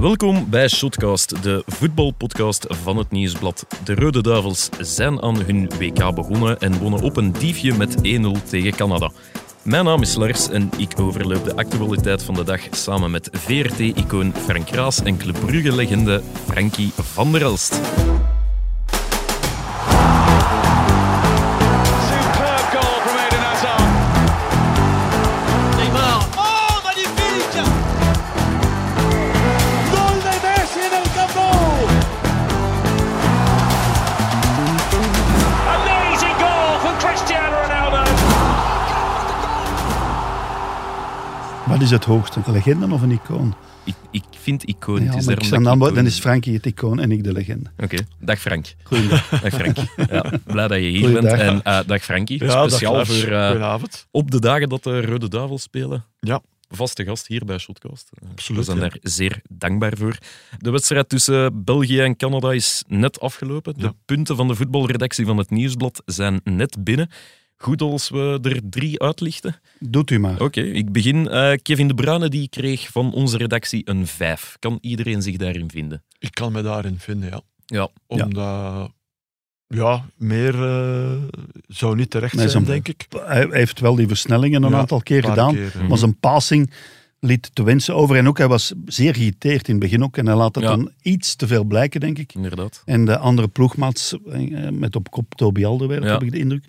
Welkom bij Shotcast, de voetbalpodcast van het Nieuwsblad. De Rode Duivels zijn aan hun WK begonnen en wonnen op een diefje met 1-0 tegen Canada. Mijn naam is Lars en ik overloop de actualiteit van de dag samen met VRT-icoon Frank Raas en Club Brugge-legende Frankie van der Elst. Wat is het hoogste? Een legende of een icoon? Ik, ik vind icoon. Ja, het is ik dan, icoon- dan is Frankie het icoon en ik de legende. Oké, dag Frank. Goeiedag. Dag Frank. Ja, blij dat je hier Goeiedag. bent. En eh, dag Frankie. Ja, Speciaal dag voor eh, op de dagen dat de Rode Duivels spelen. Ja. Vaste gast hier bij Shotcast. Eh, Absoluut, We zijn ja. daar zeer dankbaar voor. De wedstrijd tussen België en Canada is net afgelopen. De Ja. punten van de voetbalredactie van het Nieuwsblad zijn net binnen. Goed als we er drie uitlichten. Doet u maar. Oké, ik begin. Eh, Kevin De Bruyne die kreeg van onze redactie een 5. Kan iedereen zich daarin vinden? Ik kan me daarin vinden, ja. Ja, Omdat, ja, meer eh, zou niet terecht Nee, zijn, denk ik. Hij heeft wel die versnellingen een Ja, aantal keer gedaan. keer. Maar zijn passing liet te wensen over. En ook, hij was zeer geïrriteerd in het begin ook. En hij laat het Ja. dan iets te veel blijken, denk ik. inderdaad. En de andere ploegmaats, eh, met op kop Toby Alderweireld, Ja. heb ik de indruk,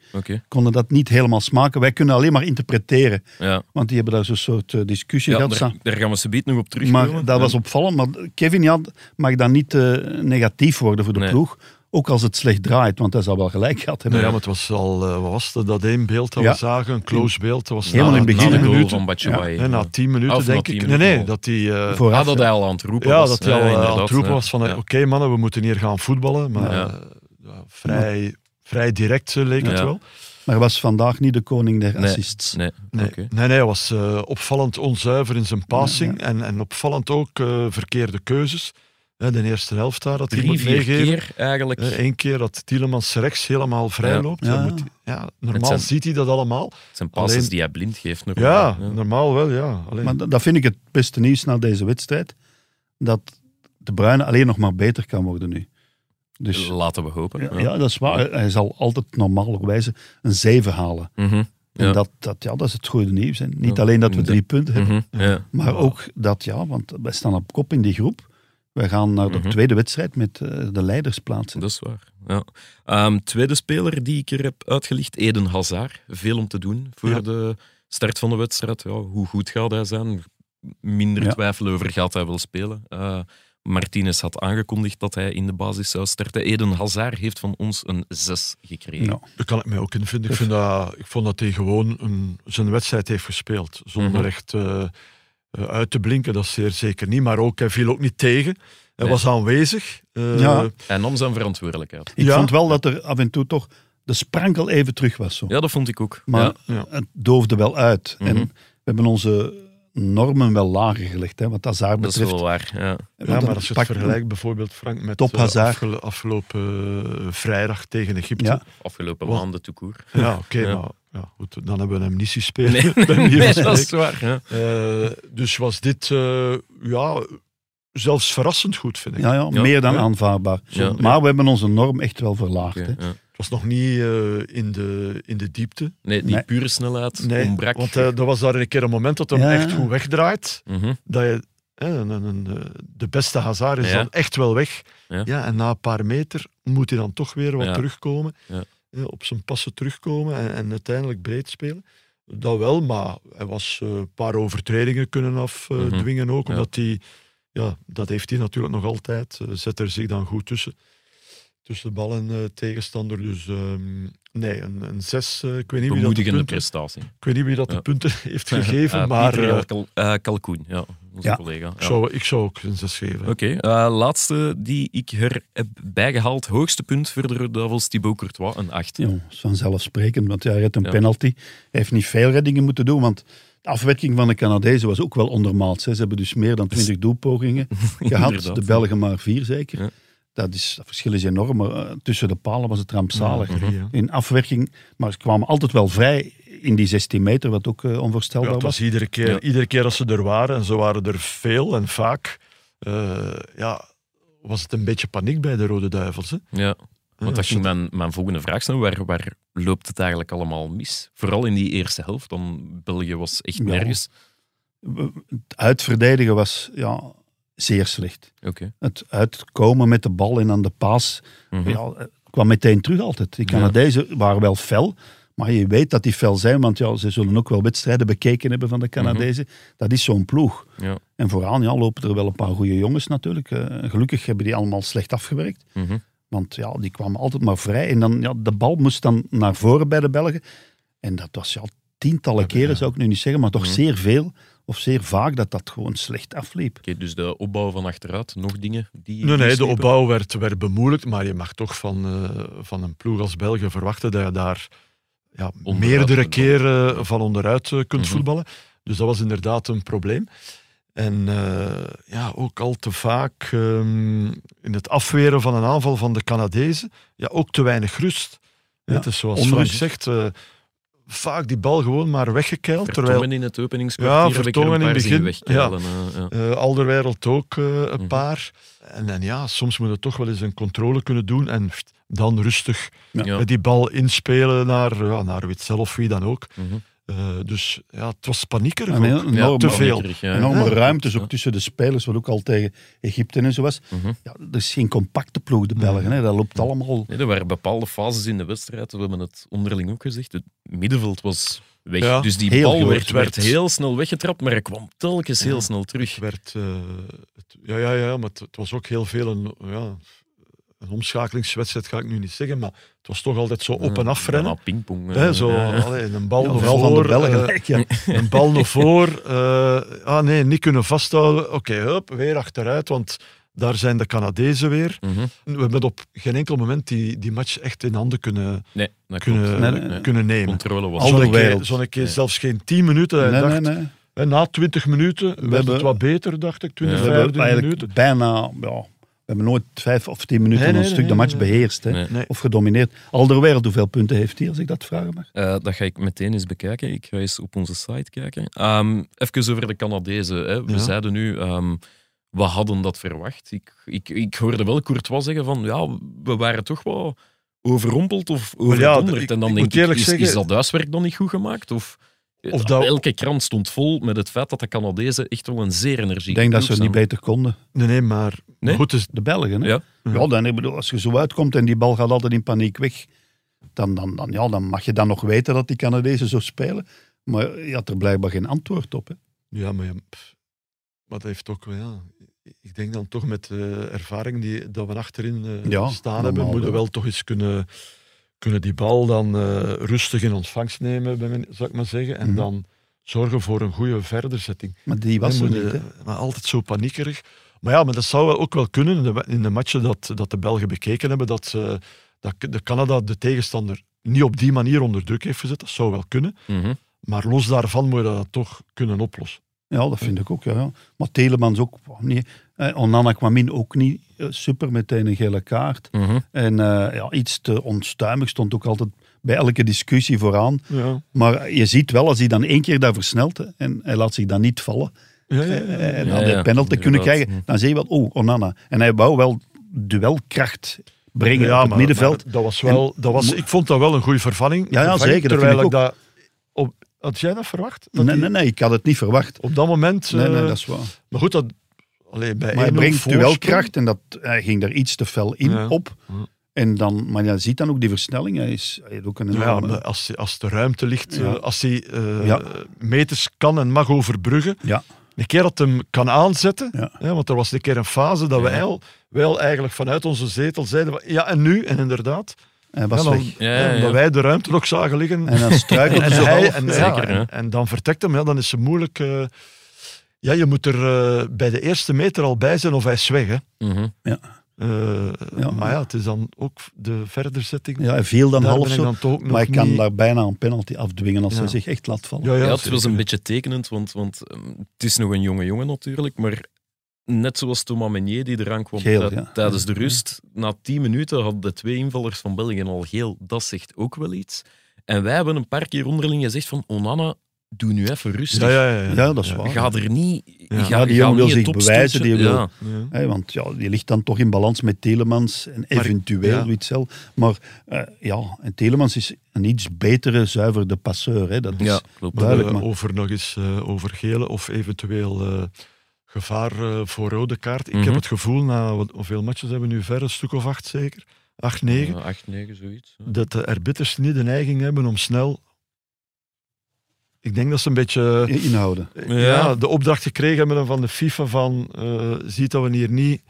konden dat niet helemaal smaken. Wij kunnen alleen maar interpreteren. Ja, Want die hebben daar zo'n soort eh, discussie ja gehad. daar, daar gaan we ze nog op terugkomen. Maar dat was opvallend. Maar Kevin ja, mag dan niet eh, negatief worden voor de Nee. ploeg. Ook als het slecht draait, want hij zal wel gelijk gehad hebben. Nee, ja, maar het was al, eh, wat was het, dat één beeld dat Ja. we zagen, een close beeld. Dat was Helemaal na, in het begin, na de goal van Batshuayi. Na tien minuten, Of denk tien ik. Nee, minuten nee, dat hij... eh, Vooraf, Ah, dat hij al aan het roepen ja, was. dat hij al eh, aan inderdaad, het roepen ja. was van, eh, Ja. oké mannen, we moeten hier gaan voetballen. Maar Ja. eh, ja, vrij, vrij direct eh, leek het wel. Maar hij was vandaag niet de koning der Nee. assists. Nee, Nee, oké. nee, nee, hij was eh, opvallend onzuiver in zijn passing En, en opvallend ook eh, verkeerde keuzes. De eerste helft daar dat hij Drie, moet vier meegeven. keer eigenlijk. Eén keer dat Tielemans rechts helemaal vrij Ja. loopt. Ja. Moet ja, normaal zijn- ziet hij dat allemaal. Het zijn passes Alleen- die hij blind geeft. nog Ja, normaal wel, ja. Alleen, Maar dat vind ik het beste nieuws na deze wedstrijd. Dat de Bruyne alleen nog maar beter kan worden nu. Dus Laten we hopen. ja, ja, dat is waar. Hij zal altijd normalerwijze een 7 halen. Mhm. En Ja. dat, dat, ja, dat is het goede nieuws. En niet Ja. alleen dat we drie punten hebben, Mhm. Ja. maar ook dat, ja, want wij staan op kop in die groep. Wij gaan naar de Mhm. tweede wedstrijd met eh, de leidersplaatsen. Dat is waar. Ja. Ehm, tweede speler die ik er heb uitgelicht, Eden Hazard. Veel om te doen voor Ja. de start van de wedstrijd. Ja, hoe goed gaat hij zijn? Minder Ja. twijfel over gaat hij wel spelen. Eh Martinez had aangekondigd dat hij in de basis zou starten. Eden Hazard heeft van ons een 6 gekregen. Ja. Daar kan ik mij ook in vinden. Ik, vind dat, ik vond dat hij gewoon een, zijn wedstrijd heeft gespeeld. Zonder Mhm. echt eh, uit te blinken, dat zeer zeker niet. Maar ook, hij viel ook niet tegen. Hij Nee. was aanwezig. Eh, Ja. Hij nam zijn verantwoordelijkheid. Ik Ja. vond wel dat er af en toe toch de sprankel even terug was. Zo. Ja, dat vond ik ook. Maar ja. Het doofde wel uit. En Mhm. we hebben onze normen wel lager gelegd, hè, wat Hazard Dat is betreft. wel waar. Ja. Maar als je het vergelijkt bijvoorbeeld, Frank, met Top eh, afgelopen eh, vrijdag tegen Egypte. Ja. Afgelopen maanden toekoer. Ja, oké, Ja. maar ja, goed, dan hebben we hem niet zien spelen. Nee, nee, dat is waar. Ja. Eh, dus was dit eh, ja, zelfs verrassend goed, vind ik. Ja, ja, Ja. meer dan Ja. aanvaardbaar. Ja. Maar we hebben onze norm echt wel verlaagd. Hè. ja. Het was nog niet eh, in, de, in de diepte. Nee, die Nee. pure snelheid Nee, ontbrak. want eh, er was daar een keer een moment dat hem Ja. echt goed wegdraait. Mhm. Dat je, een, een, een, de beste Hazard is Ja. dan echt wel weg. Ja. Ja. en na een paar meter moet hij dan toch weer wat Ja. terugkomen. Ja. Op zijn passen terugkomen en, en uiteindelijk breed spelen. Dat wel, maar hij was eh, een paar overtredingen kunnen afdwingen ook. Ja. Omdat hij, ja, dat heeft hij natuurlijk nog altijd. eh, zet er zich dan goed tussen. Tussen de bal en eh, tegenstander. Dus ehm, nee, een, een zes. eh, ik weet niet wie dat de punten, prestatie. ik weet niet wie dat de punten heeft gegeven, maar Pieter eh, Kal- eh, Kalkoen, ja, onze Ja. collega. ik, Ja. zou, ik zou ook een zes geven. Oké, eh, laatste die ik er heb bijgehaald. Hoogste punt voor de Duivels, Thibaut Courtois, een 8. Ja, dat is vanzelfsprekend, want ja, hij redt een Ja. penalty. Hij heeft niet veel reddingen moeten doen, want de afwerking van de Canadezen was ook wel ondermaats. hè. Ze hebben dus meer dan 20 doelpogingen gehad. De Belgen maar vier zeker. Ja. Dat, is, dat verschil is enorm, maar eh, tussen de palen was het rampzalig. Ja, ja. In afwerking, maar ze kwamen altijd wel vrij in die 16 meter, wat ook Ja, onvoorstelbaar het was. was iedere keer, Ja. iedere keer als ze er waren, en ze waren er veel en vaak, eh, ja, was het een beetje paniek bij de Rode Duivels. Hè? Ja. Want dat Ja, ging mijn, mijn volgende vraag zijn. Waar, waar loopt het eigenlijk allemaal mis? Vooral in die eerste helft. Dan België was echt Ja. nergens. Het uitverdedigen was ja, zeer slecht. Het uitkomen met de bal en aan de paas Mhm. ja, kwam meteen terug altijd. Die Ja. Canadezen waren wel fel, maar je weet dat die fel zijn, want ja, ze zullen ook wel wedstrijden bekeken hebben van de Canadezen. Dat is zo'n ploeg. Ja. En vooraan ja, lopen er wel een paar goede jongens natuurlijk. Eh, gelukkig hebben die allemaal slecht afgewerkt. Mhm. Want ja, die kwamen altijd maar vrij. En dan, ja, de bal moest dan naar voren bij de Belgen. En dat was ja, tientallen keren, zou ik nu niet zeggen, maar toch Mhm. zeer veel. Of zeer vaak dat dat gewoon slecht afliep. Oké, dus de opbouw van achteruit, nog dingen die. Nee, nee, de opbouw werd, werd bemoeilijkt, maar je mag toch van, eh, van een ploeg als België verwachten dat je daar ja, Onderuit meerdere keren van onderuit eh, kunt Mhm. voetballen. Dus dat was inderdaad een probleem. En eh, ja, ook al te vaak ehm, in het afweren van een aanval van de Canadezen, ja, ook te weinig rust. Ja, Het is zoals onrust. Frank zegt, eh, vaak die bal gewoon maar weggekeild. Terwijl Vertongen in het openingskwartier. Ja, er Vertongen in het begin, wegkeilen, ja. eh Alderweireld ook een paar. En, en ja, soms moet je toch wel eens een controle kunnen doen en dan rustig Ja. met die bal inspelen naar, ja, naar Witzel of wie dan ook. Mhm. Eh, dus ja, het was paniekerig. En heel ook. enorm- te veel. paniekerig, ja. Enorme Ja. ruimtes ook tussen de spelers, wat ook al tegen Egypte en zo was. Mhm. Ja, dat is geen compacte ploeg, de Belgen. Hè. Dat loopt allemaal... Nee, er waren bepaalde fases in de wedstrijd, we hebben het onderling ook gezegd. Het middenveld was weg. Ja, dus die heel bal werd, werd werd- heel snel weggetrapt, maar hij kwam telkens heel Ja. snel terug. Het werd, eh, het- ja, ja, ja, maar het, het was ook heel veel een, ja, een omschakelingswedstrijd, ga ik nu niet zeggen, maar het was toch altijd zo op en af rennen. Ja, pingpong. eh, Hè, zo, ja. allee, een bal Ja, naar vooral van de voor, Belgen. eh, ja. een bal naar voor. eh, ah nee, niet kunnen vasthouden. Oké, hup, weer achteruit, want daar zijn de Canadezen weer. Mhm. We hebben op geen enkel moment die, die match echt in handen kunnen, Nee, dat kunnen, klopt. Nee, nee, nee. kunnen nemen. Controle was Al- Zo'n keer, keer Nee. zelfs geen 10 minuten. Nee, dacht, nee, nee. hè, na 20 minuten werd hebben- het wat beter, dacht ik. 20, Ja. We hebben 25 eigenlijk minuten. bijna... Ja, we hebben nooit vijf of tien minuten Nee, een stuk nee, de match beheerst. Hè. Nee. Nee. Of gedomineerd. Alderweireld, hoeveel punten heeft hij, als ik dat vragen mag? Eh, dat ga ik meteen eens bekijken. Ik ga eens op onze site kijken. Ehm even over de Canadezen. Hè. We Ja. zeiden nu, ehm, we hadden dat verwacht. Ik, ik, ik hoorde wel Courtois zeggen van, ja, we waren toch wel overrompeld of overdonderd. ik- en dan ik denk ik, is, zeggen- is dat huiswerk dan niet goed gemaakt? Of, Of dat- Elke krant stond vol met het feit dat de Canadezen echt wel een zeer energieke Ik denk dat ze het niet beter konden. Nee, nee, maar Nee? goed, dus, De Belgen, hè? Ja. Ja, dan, ik bedoel, als je zo uitkomt en die bal gaat altijd in paniek weg, dan, dan, dan, ja, dan mag je dan nog weten dat die Canadezen zo spelen. Maar je had er blijkbaar geen antwoord op. Hè. ja, maar, ja, pff, maar dat heeft ook, wel, ja, ik denk dan toch met de ervaring die dat we achterin eh, Ja, staan normaal hebben, moeten we wel. wel toch eens kunnen, kunnen die bal dan eh, rustig in ontvangst nemen, bij zou ik maar zeggen, en Mhm. dan zorgen voor een goede verderzetting. Maar die was er niet. Hè. maar altijd zo paniekerig. Maar ja, maar dat zou ook wel kunnen in de, in de matchen dat, dat de Belgen bekeken hebben, dat, ze- dat de Canada de tegenstander niet op die manier onder druk heeft gezet. Dat zou wel kunnen. Mhm. Maar los daarvan moet je dat toch kunnen oplossen. Ja, dat vind ik ook. Ja, ja. Maar Telemans ook niet. Eh, Onana kwam in ook niet eh, super, meteen een gele kaart. Mhm. En eh, ja, iets te onstuimig stond ook altijd bij elke discussie vooraan. Ja. Maar je ziet wel, als hij dan één keer daar versnelt hè, en hij laat zich dan niet vallen, Ja, ja, ja. eh, en dan de penalty kunnen krijgen, dan zie je wel, oh, Onana. En hij wou wel duelkracht brengen Ja, op het middenveld. maar dat was wel, dat was, ik vond dat wel een goede vervanging. Ja, zeker, Terwijl ik ik dat... Had jij dat verwacht? Dat nee, die- nee, nee, ik had het niet verwacht. Op dat moment... Nee, nee, eh, dat is waar. Maar goed, dat, allee, bij Maar hij 1-0 brengt voorsprong- duelkracht en dat, hij ging daar iets te fel in Ja. op. Ja. En dan, maar je ziet dan ook die versnelling. Hij, is, hij heeft ook een Ja, enorme... maar als, als de ruimte ligt, Ja. eh, als hij eh, Ja. meters kan en mag overbruggen, Ja. een keer dat hem kan aanzetten, Ja. hè, want er was een keer een fase dat Ja. wij al, wel eigenlijk vanuit onze zetel zeiden, van, ja en nu? En inderdaad, hij was ja, dan, weg. Ja, ja, ja, omdat ja. wij de ruimte nog zagen liggen. En dan struikelde en, hij, half. en, Zeker, en, en dan vertrekt hem, ja, dan is het moeilijk. eh, ja, je moet er eh, bij de eerste meter al bij zijn of hij is weg. Hè. Mhm. Eh, Ja. Maar ja, het is dan ook de verderzetting. Ja, hij viel dan Daar half ik zo. dan Maar hij kan niet- daar bijna een penalty afdwingen als Ja. hij zich echt laat vallen. Ja, ja, Ja, het was een beetje tekenend, want, want ehm, het is nog een jonge jongen natuurlijk, maar net zoals Thomas Meunier die eraan kwam Geel, ja. tijdens de rust, na tien minuten hadden de twee invallers van België al geel. Dat zegt ook wel iets. En wij hebben een paar keer onderling gezegd van Onana, doe nu even rustig. Ja, ja, ja, ja. Ja, dat is waar. Ga er niet... Ja. Ga, Ja, die jongen wil niet zich bewijzen, die wil- Ja. Ja. Hè, want ja, die ligt dan toch in balans met Telemans en eventueel ja. Witzel. Maar eh, ja, en Telemans is een iets betere, zuiverde passeur. Hè. Dat is Ja, klopt. Maar, duidelijk. eh, Maar, over nog eens eh, over gele of eventueel eh, gevaar eh, voor rode kaart. Ik Mhm. heb het gevoel, na wat, hoeveel matches hebben we nu ver? Een stuk of acht zeker? Acht, negen? Ja, 8, 9, zoiets. ja. Dat de arbiters niet de neiging hebben om snel... Ik denk dat ze een beetje in- inhouden. eh, Ja. ja. de opdracht gekregen hebben van de FIFA van eh ziet dat we hier niet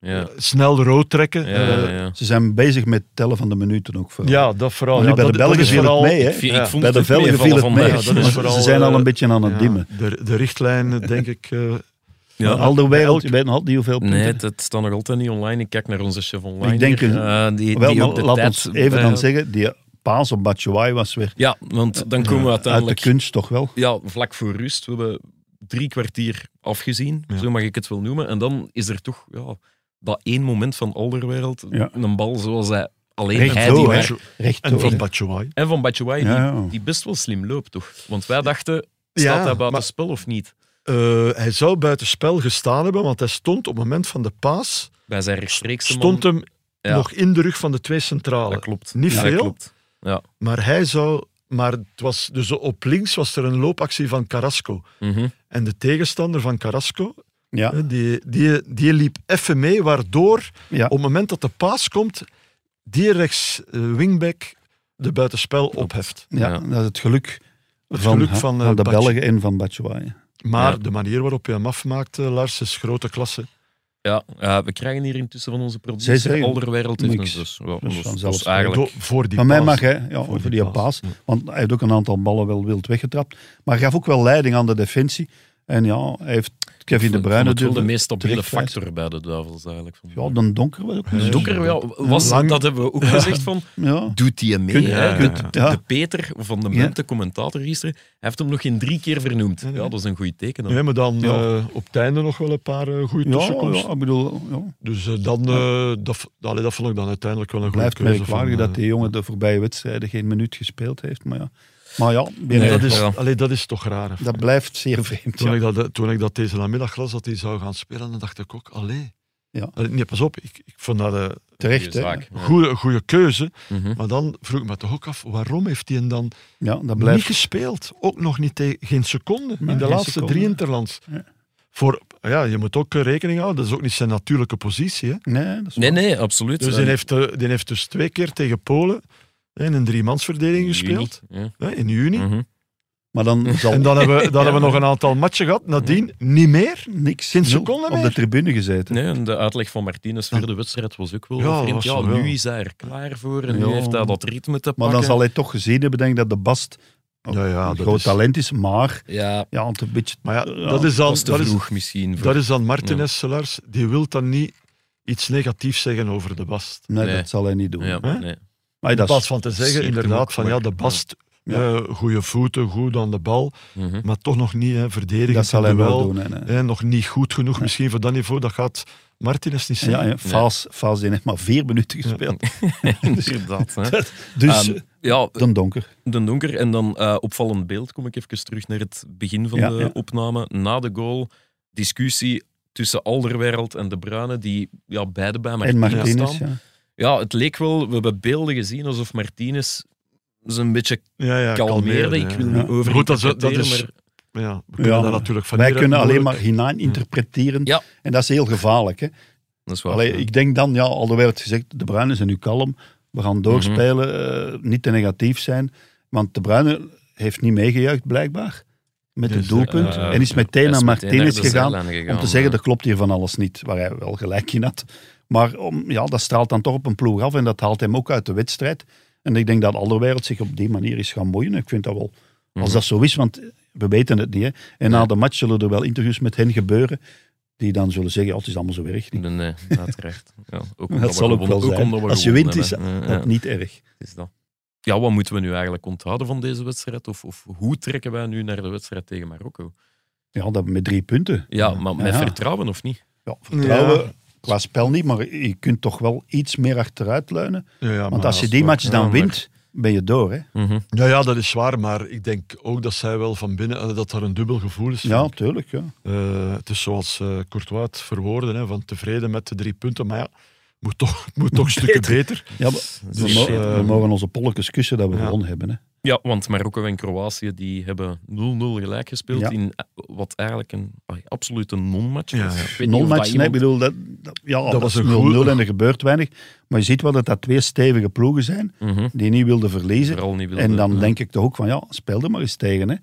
Ja. snel rood trekken. Ja, ja, ja, ja. Ze zijn bezig met tellen van de minuten ook. vooral. dat vooral. Ja, bij de dat- Belgen dat is viel het mee, hè? Ik, Ja. vond Bij de viel het mee. vandaag. Ja, dat is vooral, ze zijn al een beetje aan het Ja, dimmen. De, de richtlijn, denk ik... eh, Ja. Al de wereld, elk- je weet nog altijd niet hoeveel punten. Nee, het, het staat nog altijd niet online. Ik kijk naar onze chef online. Ik denk hier. Eh, die, Wel, die de laat tijd ons even bij- dan zeggen, die paas op Batshuayi was weer Ja, want dan komen we uit de uiteindelijk kunst toch wel. ja, vlak voor rust. We hebben drie kwartier afgezien, Ja. zo mag ik het wel noemen. En dan is er toch ja, dat één moment van Alderwereld. Ja. Een bal zoals hij alleen Recht hij door, die Recht en door, van. Batshuayi. En van Batshuayi, Ja, die, die best wel slim loopt, toch? Want wij dachten, staat Ja, hij buiten maar- spel of niet? Eh, hij zou buiten spel gestaan hebben, want hij stond op het moment van de paas, Bij zijn rechtstreekse stond hem Ja. nog in de rug van de twee centralen. Dat klopt. Niet Ja, veel. Dat klopt. Ja. Maar hij zou... Maar het was, dus op links was er een loopactie van Carrasco. Mhm. En de tegenstander van Carrasco, Ja, hè, die, die, die liep even mee, waardoor ja. op het moment dat de paas komt, die rechts eh, wingback de buitenspel opheft. ja, Ja. dat is het geluk, Het van, geluk van, eh, van de. Belgen en van Batshuayi. Maar Ja. de manier waarop je hem afmaakt, eh, Lars, is grote klasse. Ja, ja, we krijgen hier intussen van onze producer Alderwereld heeft niks. Dus is vanzelfsprekend. eigenlijk... Do- voor die Van mij mag hij, ja, Voor voor die die paas. Want hij heeft ook een aantal ballen wel wild weggetrapt. Maar hij gaf ook wel leiding aan de defensie. En ja, hij heeft Kevin de Bruyne het wel de meest stabiele factor bij de Duivels eigenlijk. Ja, dan donker was ook. Donker, ja, was, Lang- dat hebben we ook gezegd van, Ja, doet hij mee? Kun- hè? ja, De, Peter van de Ja. Mente, commentator gisteren, hij heeft hem nog geen drie keer vernoemd. Ja, dat is een goed teken. Dan. Nee, maar dan Ja. eh, op het einde nog wel een paar uh, goede ja, tussenkomsten. ja, ik bedoel, ja. Dus eh, dan, eh, dat, allee, dat vond ik dan uiteindelijk wel een Het goede blijft keuze. merkwaardig van, dat eh, die jongen de voorbije wedstrijden geen minuut gespeeld heeft. Maar ja, maar ja Nee, dat, is, Ja. allee, dat is toch raar. dat blijft zeer vreemd. Toen, Ja. ik dat, eh, toen ik dat deze namiddag las dat hij zou gaan spelen, dan dacht ik ook, allee. Ja. Allee, Nee, pas op, ik, ik vond dat een Terecht, zaak. Ja. goede, goede keuze. Mhm. Maar dan vroeg ik me toch ook af, waarom heeft hij hem dan Ja, dat niet blijft. gespeeld? Ook nog niet tegen, geen seconde in de laatste seconde. drie interlands. Ja. Voor, ja, je moet ook eh, rekening houden, dat is ook niet zijn natuurlijke positie. Hè? Nee, dat is Nee, nee, absoluut. Dus die heeft, eh, die heeft dus twee keer tegen Polen in een driemansverdediging gespeeld. Ja. in juni. Mhm. Maar dan zal En dan hebben we, dan hebben we nog een aantal matchen gehad. Nadien niet meer. niks geen seconde op de tribune gezeten. Nee, en de uitleg van Martinez voor de wedstrijd was ook wel Ja, vreemd. Ja, nu is hij er klaar voor en Ja. nu heeft hij dat ritme te Maar pakken. dan zal hij toch gezien hebben, denk ik, dat de Bast Ja, ja, een dat groot is- talent is. Maar Ja, ja, het een beetje... Maar ja, dat is dan, dat is dat is, vroeg misschien. Voor... dat is dan Martinez, Sellars. Die wil dan niet iets negatiefs zeggen over de Bast. Nee, Nee. dat zal hij niet doen. Ja, nee. Maar In dat plaats is, van te zeggen, inderdaad, van ja, de Bast, Ja. eh, goede voeten, goed aan de bal, Mhm. maar toch nog niet hè, verdedigen. dat zal hij wel doen. hè, nee. Hè, nog niet goed genoeg misschien voor dat niveau. Dat gaat Martinez niet zijn. Ja, ja, Faas, Faas die heeft maar vier minuten gespeeld. Inderdaad. Hè. Dus Ehm, ja, dan donker. de donker. En dan eh, opvallend beeld, kom ik even terug naar het begin van Ja, de ja. opname. Na de goal, discussie tussen Alderwereld en De Bruyne, die ja, beide bij En Martinez, staan. Ja. Het leek wel, we hebben beelden gezien alsof Martinez ze een beetje ja, ja, kalmeerde. Ik wil Ja. niet over Goed, dat is- dat is- maar ja, we kunnen Ja, dat natuurlijk van Wij kunnen alleen maar hinein interpreteren. Ja. En dat is heel gevaarlijk. Hè? dat is waar. Allee, ja. ik denk dan, ja, al werd gezegd, de Bruyne zijn nu kalm. We gaan doorspelen, eh, niet te negatief zijn. Want de Bruyne heeft niet meegejuicht, blijkbaar. Met het Dus, doelpunt. Eh, en is meteen naar Martinez gegaan. gegaan, Om te zeggen, er klopt hier van alles niet. Waar hij wel gelijk in had. Maar om, ja, dat straalt dan toch op een ploeg af. En dat haalt hem ook uit de wedstrijd. En ik denk dat Alderwereld zich op die manier is gaan moeien. Ik vind dat wel, als Mhm. dat zo is, want we weten het niet. Hè. En na de match zullen er wel interviews met hen gebeuren. Die dan zullen zeggen, ja, het is allemaal zo erg. niet. Nee, nee, uiteraard. Ja, ook Dat zal ook wel zijn. Als je wint, is dat Ja, ja, niet erg. het is dat. Ja, wat moeten we nu eigenlijk onthouden van deze wedstrijd? Of, of hoe trekken wij nu naar de wedstrijd tegen Marokko? Ja, dat met drie punten. Ja, maar met Ja. vertrouwen of niet? Ja, vertrouwen Ja. qua spel niet, maar je kunt toch wel iets meer achteruit leunen. Ja, ja, Want maar als je die match dan ja, maar- wint, ben je door. Hè? Mhm. Ja, ja, dat is waar, maar ik denk ook dat zij wel van binnen, dat er een dubbel gevoel is. Ja, tuurlijk. Ja. Eh, het is zoals eh Courtois het verwoordde, hè, van tevreden met de drie punten, maar ja, moet toch, het moet toch stukken beter. Ja, maar we, Dus, mo- eh, we mogen onze polletjes kussen dat we ja. gewonnen hebben. Hè. Ja, want Marokko en Kroatië die hebben 0-0 gelijk gespeeld Ja. in eh, wat eigenlijk een ah, absolute non-match Ja, Non-match, dat nee, iemand- bedoel, dat, dat- ja, dat, was was een 0-0 goeie- en er gebeurt weinig. Maar je ziet wel dat dat twee stevige ploegen zijn Mhm. die niet wilden verliezen. Vooral niet wilde, En dan ja. denk ik toch ook van, ja, speel er maar eens tegen. Hè.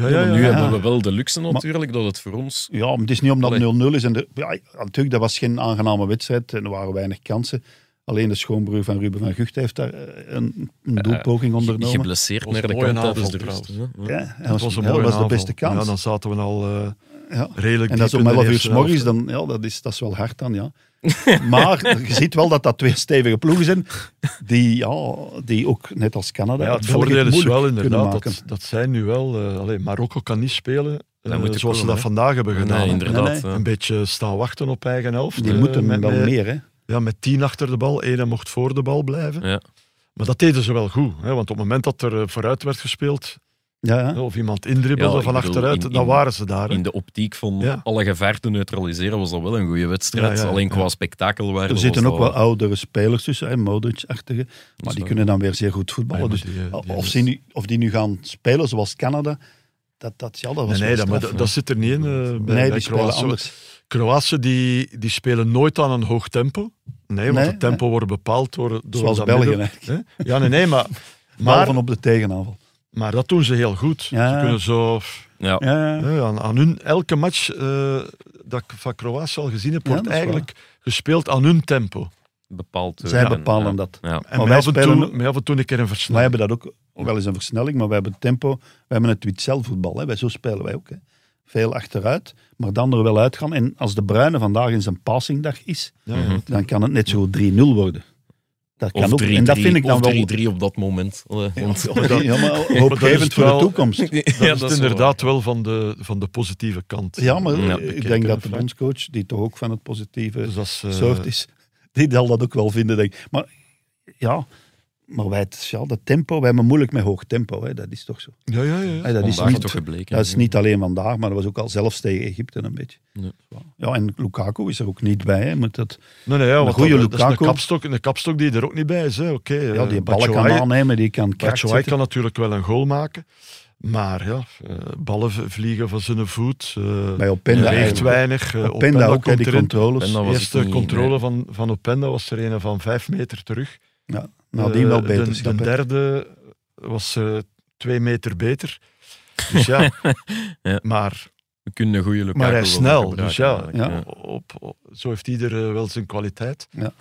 Ja, ja, ja. Nu ja. hebben we wel de luxe natuurlijk dat het voor ons... Ja, maar het is niet omdat het 0-0 is. En de, ja, natuurlijk, dat was geen aangename wedstrijd en er waren weinig kansen. Alleen de schoonbroer van Ruben van Gucht heeft daar eh, een, een doelpoging ondernomen. Geblesseerd was naar de kant tijdens de rust. Ja. Was, was een mooie dat was de beste kans. Ja, dan zaten we al eh, Ja. redelijk En dat is om in de 11 uur s morgens, dan, ja, dat, is, dat is wel hard dan, ja. maar je ziet wel dat dat twee stevige ploegen zijn, die, ja, die ook, net als Canada, Ja, het voordeel is wel inderdaad dat, dat zij nu wel... eh allee, Marokko kan niet spelen eh, moet zoals ze dat vandaag hebben gedaan. Nee, inderdaad. Nee, nee. ja. Een beetje staan wachten op eigen helft. Die eh, moeten met, wel met- meer, hè. Ja, met tien achter de bal. Ene mocht voor de bal blijven. Ja. Maar dat deden ze wel goed. Hè? Want op het moment dat er eh, vooruit werd gespeeld, Ja, of iemand indribbelde Ja, van bedoel, achteruit, in- dan waren ze daar. hè. In de optiek van Ja. alle gevaar te neutraliseren was dat wel een goede wedstrijd. Ja, ja, Alleen qua ja. spektakelwaarde Er zitten ook wel oudere spelers tussen, hè, Modric-achtige, maar die kunnen dan weer zeer goed voetballen. Dus, die, eh, die of, is- die nu, of die nu gaan spelen zoals Canada, dat, dat, ja, dat was Nee, nee dat, straf, dat, dat zit er niet in. eh, bij, Nee, bij die spelen Kroatië. anders. Kroatië die, die spelen nooit aan een hoog tempo. Nee, want Nee, het tempo wordt bepaald door, door Zoals België. Ja, nee, nee, maar, Maar maar, van op de tegenaanval. Maar dat doen ze heel goed. Ja. Ze kunnen zo... Ja. Ja, aan, aan hun, elke match eh, dat ik van Kroatië al gezien heb, wordt eigenlijk gespeeld aan hun tempo. bepaald. eh, Zij ja, bepalen ja. dat. Ja. En Maar wij af, en spelen- toe, met af en toe een keer een Wij versnelling. hebben dat ook wel eens een versnelling, maar wij hebben tempo. Wij hebben het Witzel-voetbal. Hè. Wij, zo spelen wij ook. Hè. Veel achteruit, maar dan er wel uitgaan. En als de Bruine vandaag in zijn passingdag is, dan kan het net zo 3-0 worden. Dat kan Of ook. 3-3 en dat vind ik dan wel... 3-3 op dat moment. Want- Ja, maar hoopgevend voor wel- de toekomst. Dat is dat is inderdaad wel van de, van de positieve kant. Ja, maar Ja, ik denk dat de bondscoach, die toch ook van het positieve Dus is, eh, soort is, die zal dat ook wel vinden, denk ik. Maar ja, maar wij, het, ja, dat tempo, wij hebben moeilijk met hoog tempo. Hè. Dat is toch zo. Ja, ja, ja. Dat, is niet, toch gebleken. dat is niet alleen vandaag, maar dat was ook al zelfs tegen Egypte een beetje. Nee. Ja, en Lukaku is er ook niet bij. Hè. Moet dat, Nee, nee, ja, want goeie dat, dat is een Lukaku. kapstok, een kapstok die er ook niet bij is. hè. Oké, ja, die ballen kan aannemen, die kan kracht Batshuayi kan natuurlijk wel een goal maken. Maar ja, eh, ballen vliegen van zijn voet. eh Bij Openda, weegt weinig. eh, Openda ook, hè, komt die controles. En dan De was eerste het niet- controle nee. van, van Openda was er een van vijf meter terug. Ja, nadien wel Eh, beter. De, de derde was eh, twee meter beter. Dus ja, Ja. maar, We kunnen een goede maar hij is wel snel. Dus ja, Ja. Op, op- zo heeft ieder eh, wel zijn kwaliteit. Ja.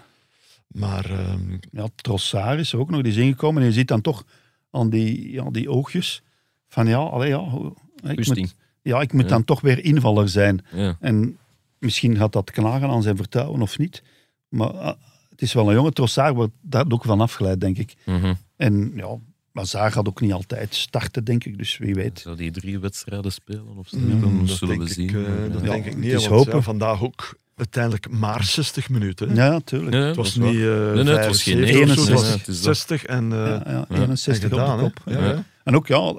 Maar ehm, ja, Trossard is er ook nog, die is ingekomen. En je ziet dan toch aan die, ja, die oogjes van ja, allee, ja, ik moet, ja, ik moet Ja. dan toch weer invaller zijn. Ja. En misschien gaat dat knagen aan zijn vertrouwen of niet. Maar het is wel een jonge Trossard, wordt daar ook van afgeleid, denk ik. Mhm. En ja, Mazar gaat ook niet altijd starten, denk ik. Dus wie weet. Zou die drie wedstrijden spelen of zo? mm, dan dat zullen denk we zien. ik, eh, dat ja. denk ik het niet. is want, hopen. ja, vandaag ook uiteindelijk maar 60 minuten. hè. Ja, natuurlijk. Ja, Het was is niet eh nee, het was geen 75 of zo, 61. het was Nee, het is dat. 60 en, eh, Ja, ja, en 61 op de gedaan, kop. Ja, Ja. ja. En ook ja,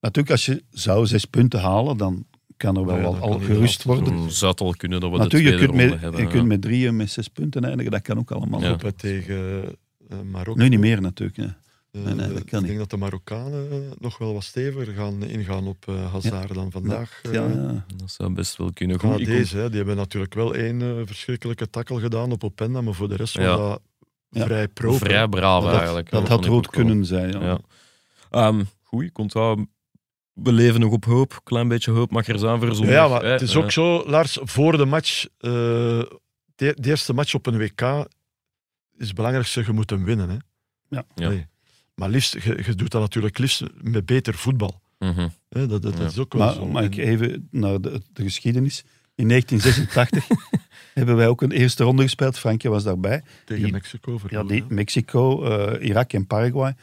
natuurlijk als je zou zes punten halen, dan kan er wel Ja, al gerust worden. Zou het al kunnen dat we Natuurlijk, de je tweede kunt, ronde met, hebben. je ja. kunt met drieën met zes punten eindigen, dat kan ook allemaal. Ja. Tegen eh, Marokko. Nu niet meer natuurlijk. Ja. Eh, Nee, nee, dat kan ik niet. denk dat de Marokkanen eh, nog wel wat steviger gaan ingaan op eh Hazard dan vandaag. eh, Ja, ja. Dat zou best wel kunnen. Goed, ik hè, die hebben natuurlijk wel één eh, verschrikkelijke takkel gedaan op Openda, maar voor de rest Ja. was dat Ja. vrij proper. vrij braaf eigenlijk. dat had ik rood kunnen zijn. Ja. Ja. Ehm, goed, komt wel. We leven nog op hoop. Klein beetje hoop mag er zijn voor zondag. Ja, maar het is ook zo, Lars, voor de match, eh, de, de eerste match op een WK is het belangrijkste, je moet hem winnen. Hè. Ja. Ja. Nee. Maar liefst, je, je doet dat natuurlijk liefst met beter voetbal. mhm. Hè. Dat, dat, is ook wel Maar zo. mag ik En- even naar de, de geschiedenis. In 1986 hebben wij ook een eerste ronde gespeeld. Frankje was daarbij. tegen die- Mexico Ja, die. Mexico, eh, Irak en Paraguay.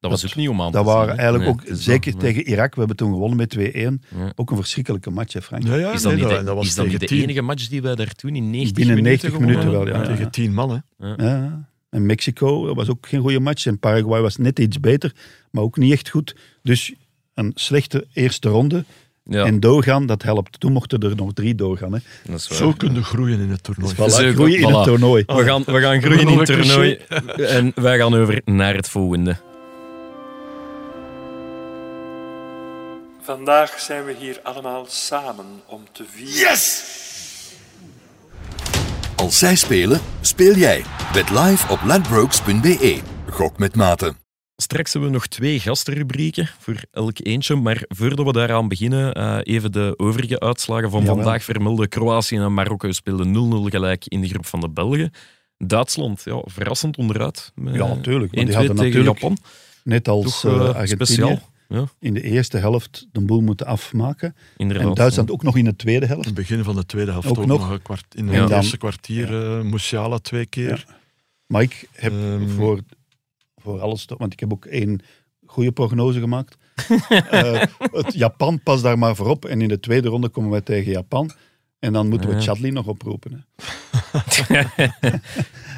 Dat was Dat- ook niet om aan Dat te zien, waren eigenlijk Nee, ook, zeker dat, nee. tegen Irak, we hebben toen gewonnen met 2-1. Ja. Ook een verschrikkelijke match, hè, Frank. Ja, ja, Is dat nee, niet, dat, de, dat was is dat niet de tien- enige match die wij daar toen in 90 Binnen minuten 90 gewonnen minuten wel, ja. Tegen tien man, hè. Ja. En Mexico dat was ook geen goede match. En Paraguay was net iets beter, maar ook niet echt goed. Dus een slechte eerste ronde. Ja, En doorgaan, dat helpt. Toen mochten er nog drie doorgaan. Hè. dat is waar. Zo kun je groeien in het toernooi. Voilà, Zo, groeien in voilà. het toernooi. We gaan, we gaan groeien in het toernooi. En wij gaan over naar het volgende. Vandaag zijn we hier allemaal samen om te vieren. Als zij spelen, speel jij. Bet live op ladbrokes.be. Gok met mate. Straks hebben we nog twee gastenrubrieken voor elk eentje. Maar voordat we daaraan beginnen, eh, even de overige uitslagen van Jawel. vandaag vermelden. Kroatië en Marokko speelden 0-0 gelijk in de groep van de Belgen. Duitsland, ja, verrassend onderuit. Met Ja, tuurlijk, want 1-2 die hadden tegen natuurlijk Japan. Net als Toch eh, eh, Argentinië speciaal. Ja, in de eerste helft de boel moeten afmaken. inderdaad. En Duitsland ook nog in de tweede helft. In het begin van de tweede helft Ook ook, nog. een kwart, in het eerste kwartier eh Musiala twee keer. Maar ik heb Ehm. voor, voor alles, toch- want ik heb ook één goede prognose gemaakt. Eh, het Japan pas daar maar voorop. En in de tweede ronde komen wij tegen Japan. En dan moeten we Ja. Chadli nog oproepen. Hè.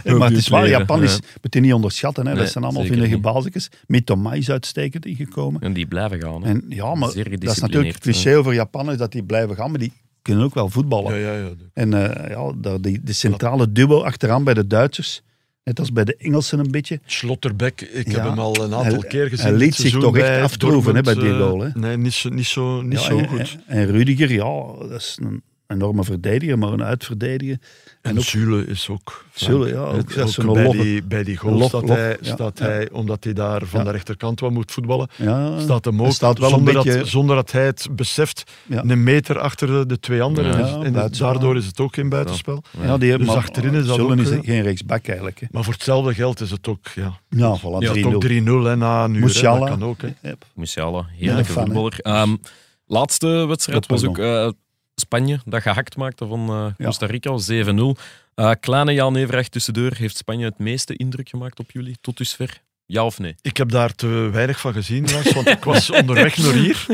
maar het is waar, Japan is, ja. moet je niet onderschatten. Hè. Nee, dat zijn allemaal vinnige bazekjes. Mitoma is uitstekend ingekomen. En die blijven gaan. Hè. En ja, maar Zeer dat is natuurlijk het cliché over Japan, is dat die blijven gaan, maar die kunnen ook wel voetballen. Ja, ja, ja. En eh, ja, die, de centrale duo achteraan bij de Duitsers, net als bij de Engelsen een beetje. Schlotterbeck, ik Ja. heb hem al een aantal Hij- keer gezien. hij liet zich toch echt aftroeven, hè, bij die eh, goal, hè. Nee, niet zo, niet zo, niet Ja, zo en, goed. En, en Rudiger, ja, dat is een enorme verdediger, maar een uitverdediger. En, En ook Zule is ook... Zule, ja, ook, ook een bij, logge. die, bij die goal staat, log, hij, ja, staat ja. hij, omdat hij daar van Ja. de rechterkant wat moet voetballen, Ja, staat hem ook, staat wel een zonder, beetje... dat, zonder dat hij het beseft, Ja. een meter achter de, de twee anderen. Ja. Dus- en buitenspel. daardoor is het ook geen buitenspel. ja, die, Dus maar achterin is dat ook, is eh, geen rechtsback eigenlijk. Hè. Maar voor hetzelfde geld is het ook, ja, Ja, voilà, ja, 3-0. toch 3-0 hè, na een Musiala. Dat kan ook. Hè. Musiala, heerlijke voetballer. Ehm, laatste wedstrijd was ook eh, Spanje, dat gehakt maakte van eh. Costa Rica, 7-0. Eh, kleine Jan Everacht tussendoor. Heeft Spanje het meeste indruk gemaakt op jullie tot dusver? Ja of nee? Ik heb daar te weinig van gezien, Lars, want ik was onderweg naar hier.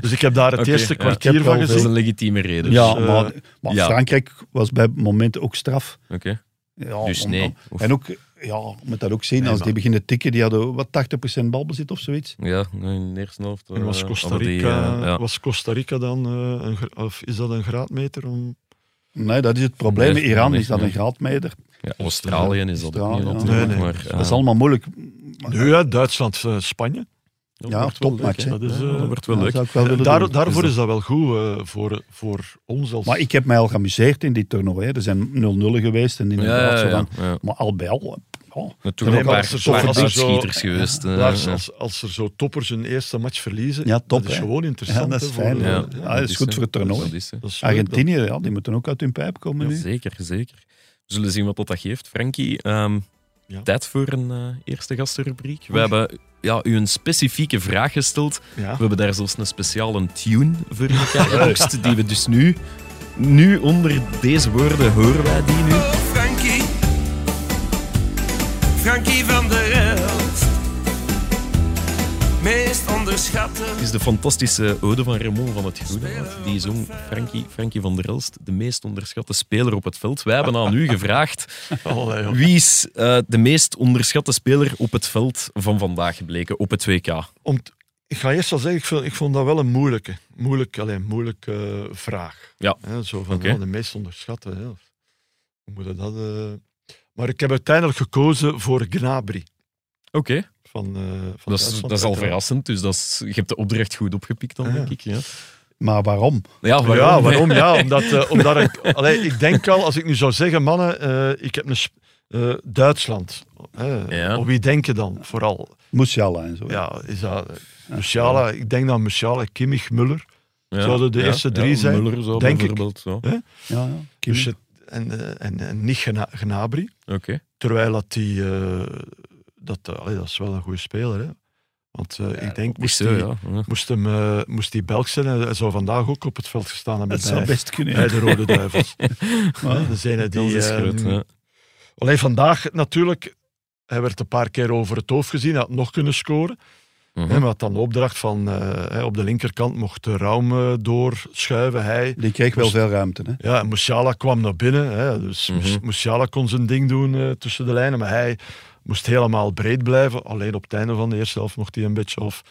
Dus ik heb daar het eerste kwartier van wel Dat is gezien. een legitieme reden. Ja, eh, maar, maar ja. Frankrijk was bij momenten ook straf. Oké. Ja, Dus nee. om- En ook, ja, je moet dat ook zien, Nee, als maar- die beginnen tikken, die hadden wat 80% balbezit of zoiets. Ja, in de eerste helft. En was eh, Costa die, Rica, eh, ja. was Costa Rica dan, eh, een, of is dat een graadmeter? Om... Nee, dat is het probleem. Nee, Iran nee, is dat nee. een graadmeter. Ja, Australië is dat ook niet nee, nee. Maar, Dat is allemaal moeilijk. Nu, ja, Duitsland, Spanje. Dat Ja, topmatch. Dat is, Ja, eh, dat wordt wel Ja, leuk. ik wel Daar, daarvoor is dat wel goed eh, voor, voor ons als... Maar ik heb mij al geamuseerd in die toernooi. hè. Er zijn 0-0 geweest en Ja, inderdaad ja, ja. Maar al bij al, ja, Natuurlijk Nee, paar, als er als er zo- geweest. eh, ja. als, als er zo toppers hun eerste match verliezen, Ja, top, dat is hè. gewoon interessant. Ja, dat is hè, voor, fijn, ja. Ja, dat is goed voor het toernooi. Dat is, hè. dat is leuk, Argentinië, ja, die moeten ook uit hun pijp komen Ja, nu. zeker, zeker. We zullen zien wat dat geeft. Frankie, ehm, Ja. tijd voor een eh, eerste gastenrubriek. We hebben ja, u een specifieke vraag gesteld. Ja. We hebben daar zelfs een speciale tune voor geboxt, die we dus nu, nu onder deze woorden horen wij die nu. Oh, Frankie. Frankie van der Elst. Meest onderschatte. Het is de fantastische ode van Raymond van het Groene. want Die zong Frankie, Frankie van der Elst, de meest onderschatte speler op het veld. Wij hebben aan u gevraagd wie is eh, de meest onderschatte speler op het veld van vandaag gebleken op het WK. Om t- ik ga eerst al zeggen, ik, vond dat wel een moeilijke, moeilijk, alleen, moeilijke eh, vraag. Ja. Zo van ja, de meest onderschatte. Hè. Hoe moet dat... eh? Maar ik heb uiteindelijk gekozen voor Gnabry. Oké, Van, eh, van dat, is, dat is al verrassend. Dus dat is, je hebt de opdracht goed opgepikt dan, Ja. denk ik. Ja, Maar waarom? ja Ja, waarom? Ja, omdat, eh, omdat ik, allee, ik denk al, als ik nu zou zeggen, mannen, eh, ik heb een eh, Duitsland. hè. Ja. Op wie denk je dan vooral? Musiala en zo. Ja, is dat Musiala? Ik denk dan Musiala, Kimmich, Muller. Ja. Zouden de eerste drie zijn, Muller zou denk ik. bijvoorbeeld. zo. ja, ja. Dus het, en, en, en niet Gna- Gnabry. Oké. Terwijl dat die... eh, dat, eh, allee, dat is wel een goede speler, hè. Want eh, ik denk, moest, zo, die, ja. Moest, hem, eh, moest die Belg zijn, hij zou vandaag ook op het veld gestaan hebben zou bij, best kunnen. bij de Rode Duivels. Maar- de zijne Die die... is groot. Ja. Alleen vandaag natuurlijk, hij werd een paar keer over het hoofd gezien, hij had nog kunnen scoren. Mhm. Hè, maar had dan de opdracht van eh, hè, op de linkerkant mocht de Raum eh, doorschuiven. Hij. Die kreeg wel veel ruimte. Hè? Ja, Musiala kwam naar binnen. Hè, dus Mhm. Musiala kon zijn ding doen eh, tussen de lijnen, maar hij moest helemaal breed blijven. Alleen op het einde van de eerste helft mocht hij een beetje of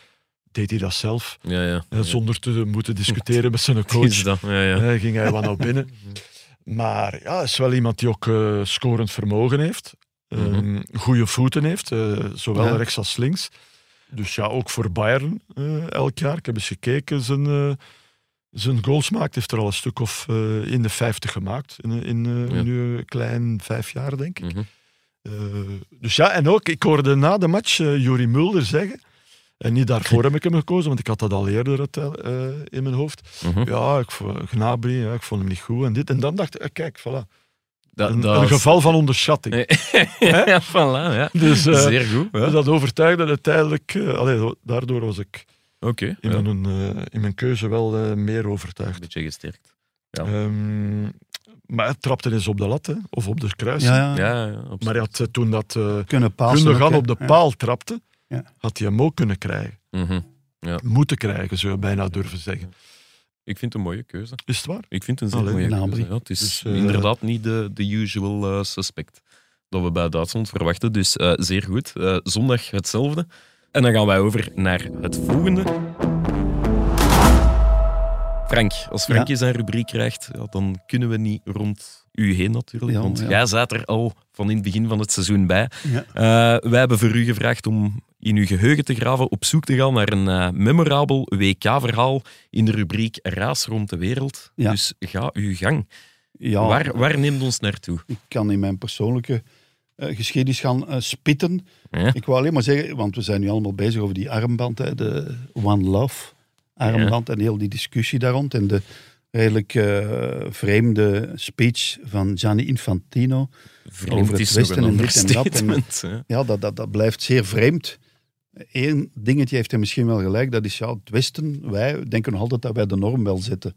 deed hij dat zelf. Ja, ja. hè, zonder te moeten discussiëren met zijn coach. dat? Ja, ja. Hè, ging hij wat naar binnen. Maar ja, hij is wel iemand die ook eh, scorend vermogen heeft. Mhm. goede voeten heeft, eh, zowel Ja. rechts als links. Dus ja, ook voor Bayern eh, elk jaar. Ik heb eens gekeken, zijn, eh, zijn goals maakt. heeft er al een stuk of eh, in de 50 gemaakt. In, in eh, Ja. nu een klein vijf jaar, denk ik. Mhm. Eh, dus ja, en ook, ik hoorde na de match uh, Juri Mulder zeggen, en niet daarvoor heb ik hem gekozen, want ik had dat al eerder eh, in mijn hoofd. Mhm. Ja, ik, Gnabry, ja, ik vond hem niet goed en dit. En dan dacht ik, eh, kijk, voilà. Dat, Een, dat een geval van onderschatting. ja, voilà, ja. Dus eh, Zeer goed. Ja. dat overtuigde uiteindelijk. eh, allee, daardoor was ik in, ja. mijn, eh, in mijn keuze wel eh, meer Een overtuigd. beetje gesterkt. Ja. Ehm, maar hij trapte eens op de lat, hè, of op de kruis. Ja, ja. Ja. Maar hij had, eh, toen dat eh. Gundogan hè. op de Ja. paal trapte, Ja. had hij hem ook kunnen krijgen. Mhm. Moeten krijgen, zou je bijna durven zeggen. Ik vind het een mooie keuze. Is het waar? Ik vind het een zeer Allee, mooie keuze. Ja, het is Dus, eh, inderdaad niet de, de usual suspect dat we bij Duitsland verwachten. Dus eh, zeer goed. Eh, zondag hetzelfde. En dan gaan wij over naar het volgende. Frank, als Frank zijn rubriek krijgt, ja, dan kunnen we niet rond u heen natuurlijk. Ja, want ja. jij zat er al van in het begin van het seizoen bij. Ja. Eh, wij hebben voor u gevraagd om in uw geheugen te graven, op zoek te gaan naar een eh, memorabel WK-verhaal in de rubriek Raas rond de wereld. Ja. Dus ga uw gang. Ja, Waar, waar neemt ons naartoe? ik kan in mijn persoonlijke eh, geschiedenis gaan spitten. Ja. Ik wil alleen maar zeggen, want we zijn nu allemaal bezig over die armband, hè, de One Love armband en heel die discussie daar rond. En de redelijk eh, vreemde speech van Gianni Infantino. Vreemd Over het Westen en dit en dat en-. Ja, dat, dat, dat blijft zeer vreemd. Eén dingetje heeft hij misschien wel gelijk, dat is ja, het Westen, wij denken nog altijd dat wij de norm wel zetten.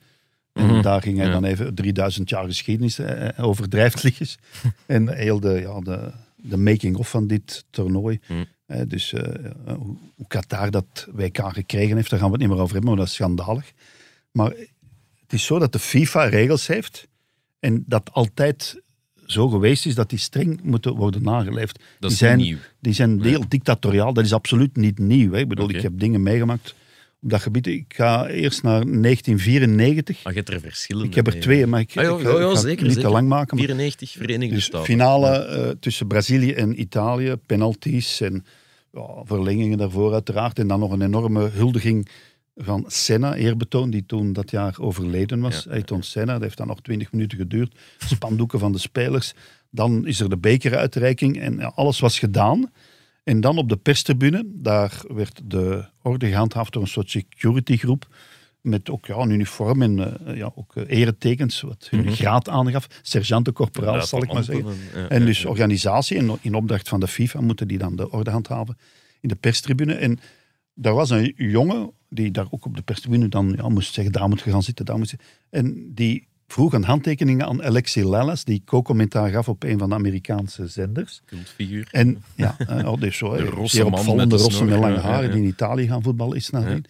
En Mhm. daar ging hij Ja. dan even 3000 jaar geschiedenis eh, overdrijft lichtjes. en heel de, ja, de, de making-of van dit toernooi. Eh, dus eh, hoe, hoe Qatar dat WK gekregen heeft, daar gaan we het niet meer over hebben, maar dat is schandalig. Maar het is zo dat de FIFA regels heeft en dat altijd zo geweest is dat die streng moeten worden nageleefd. Dat die zijn, nieuw. Die zijn heel dictatoriaal. Dat is absoluut niet nieuw. Hè. Ik bedoel, ik heb dingen meegemaakt op dat gebied. Ik ga eerst naar 1994. Maar je hebt er verschillende. ik heb er mee. twee, maar ik, Ah, ga, ik zeker, niet zeker. te lang maken. maar- 94 Verenigde dus Staten. finale eh, tussen Brazilië en Italië, penalties en ja, verlengingen daarvoor uiteraard. En dan nog een enorme huldiging van Senna, eerbetoon, die toen dat jaar overleden was. Ja, Ayrton Senna, dat heeft dan nog 20 minuten geduurd. Spandoeken van de spelers. Dan is er de bekeruitreiking en ja, alles was gedaan. En dan op de perstribune, daar werd de orde gehandhaafd door een soort securitygroep. Met ook ja, een uniform en eh, ja, ook eh, eretekens, wat hun Mhm. graad aangaf. Sergeantencorporaal, Ja, zal ik maar zeggen. Ja, En ja, dus organisatie, en in opdracht van de FIFA, moeten die dan de orde handhaven in de perstribune. En daar was een jongen die daar ook op de perstribune dan ja, moest zeggen, daar moet je gaan zitten, daar moet je... En die vroeg een handtekening aan Alexi Lalas, die co-commentaar gaf op een van de Amerikaanse zenders. Cultfiguur. En ja, eh, oh, dus zo, De rosse man opvallende met de rosse met snor, lange haren, ja. die in Italië gaan voetballen is nadien.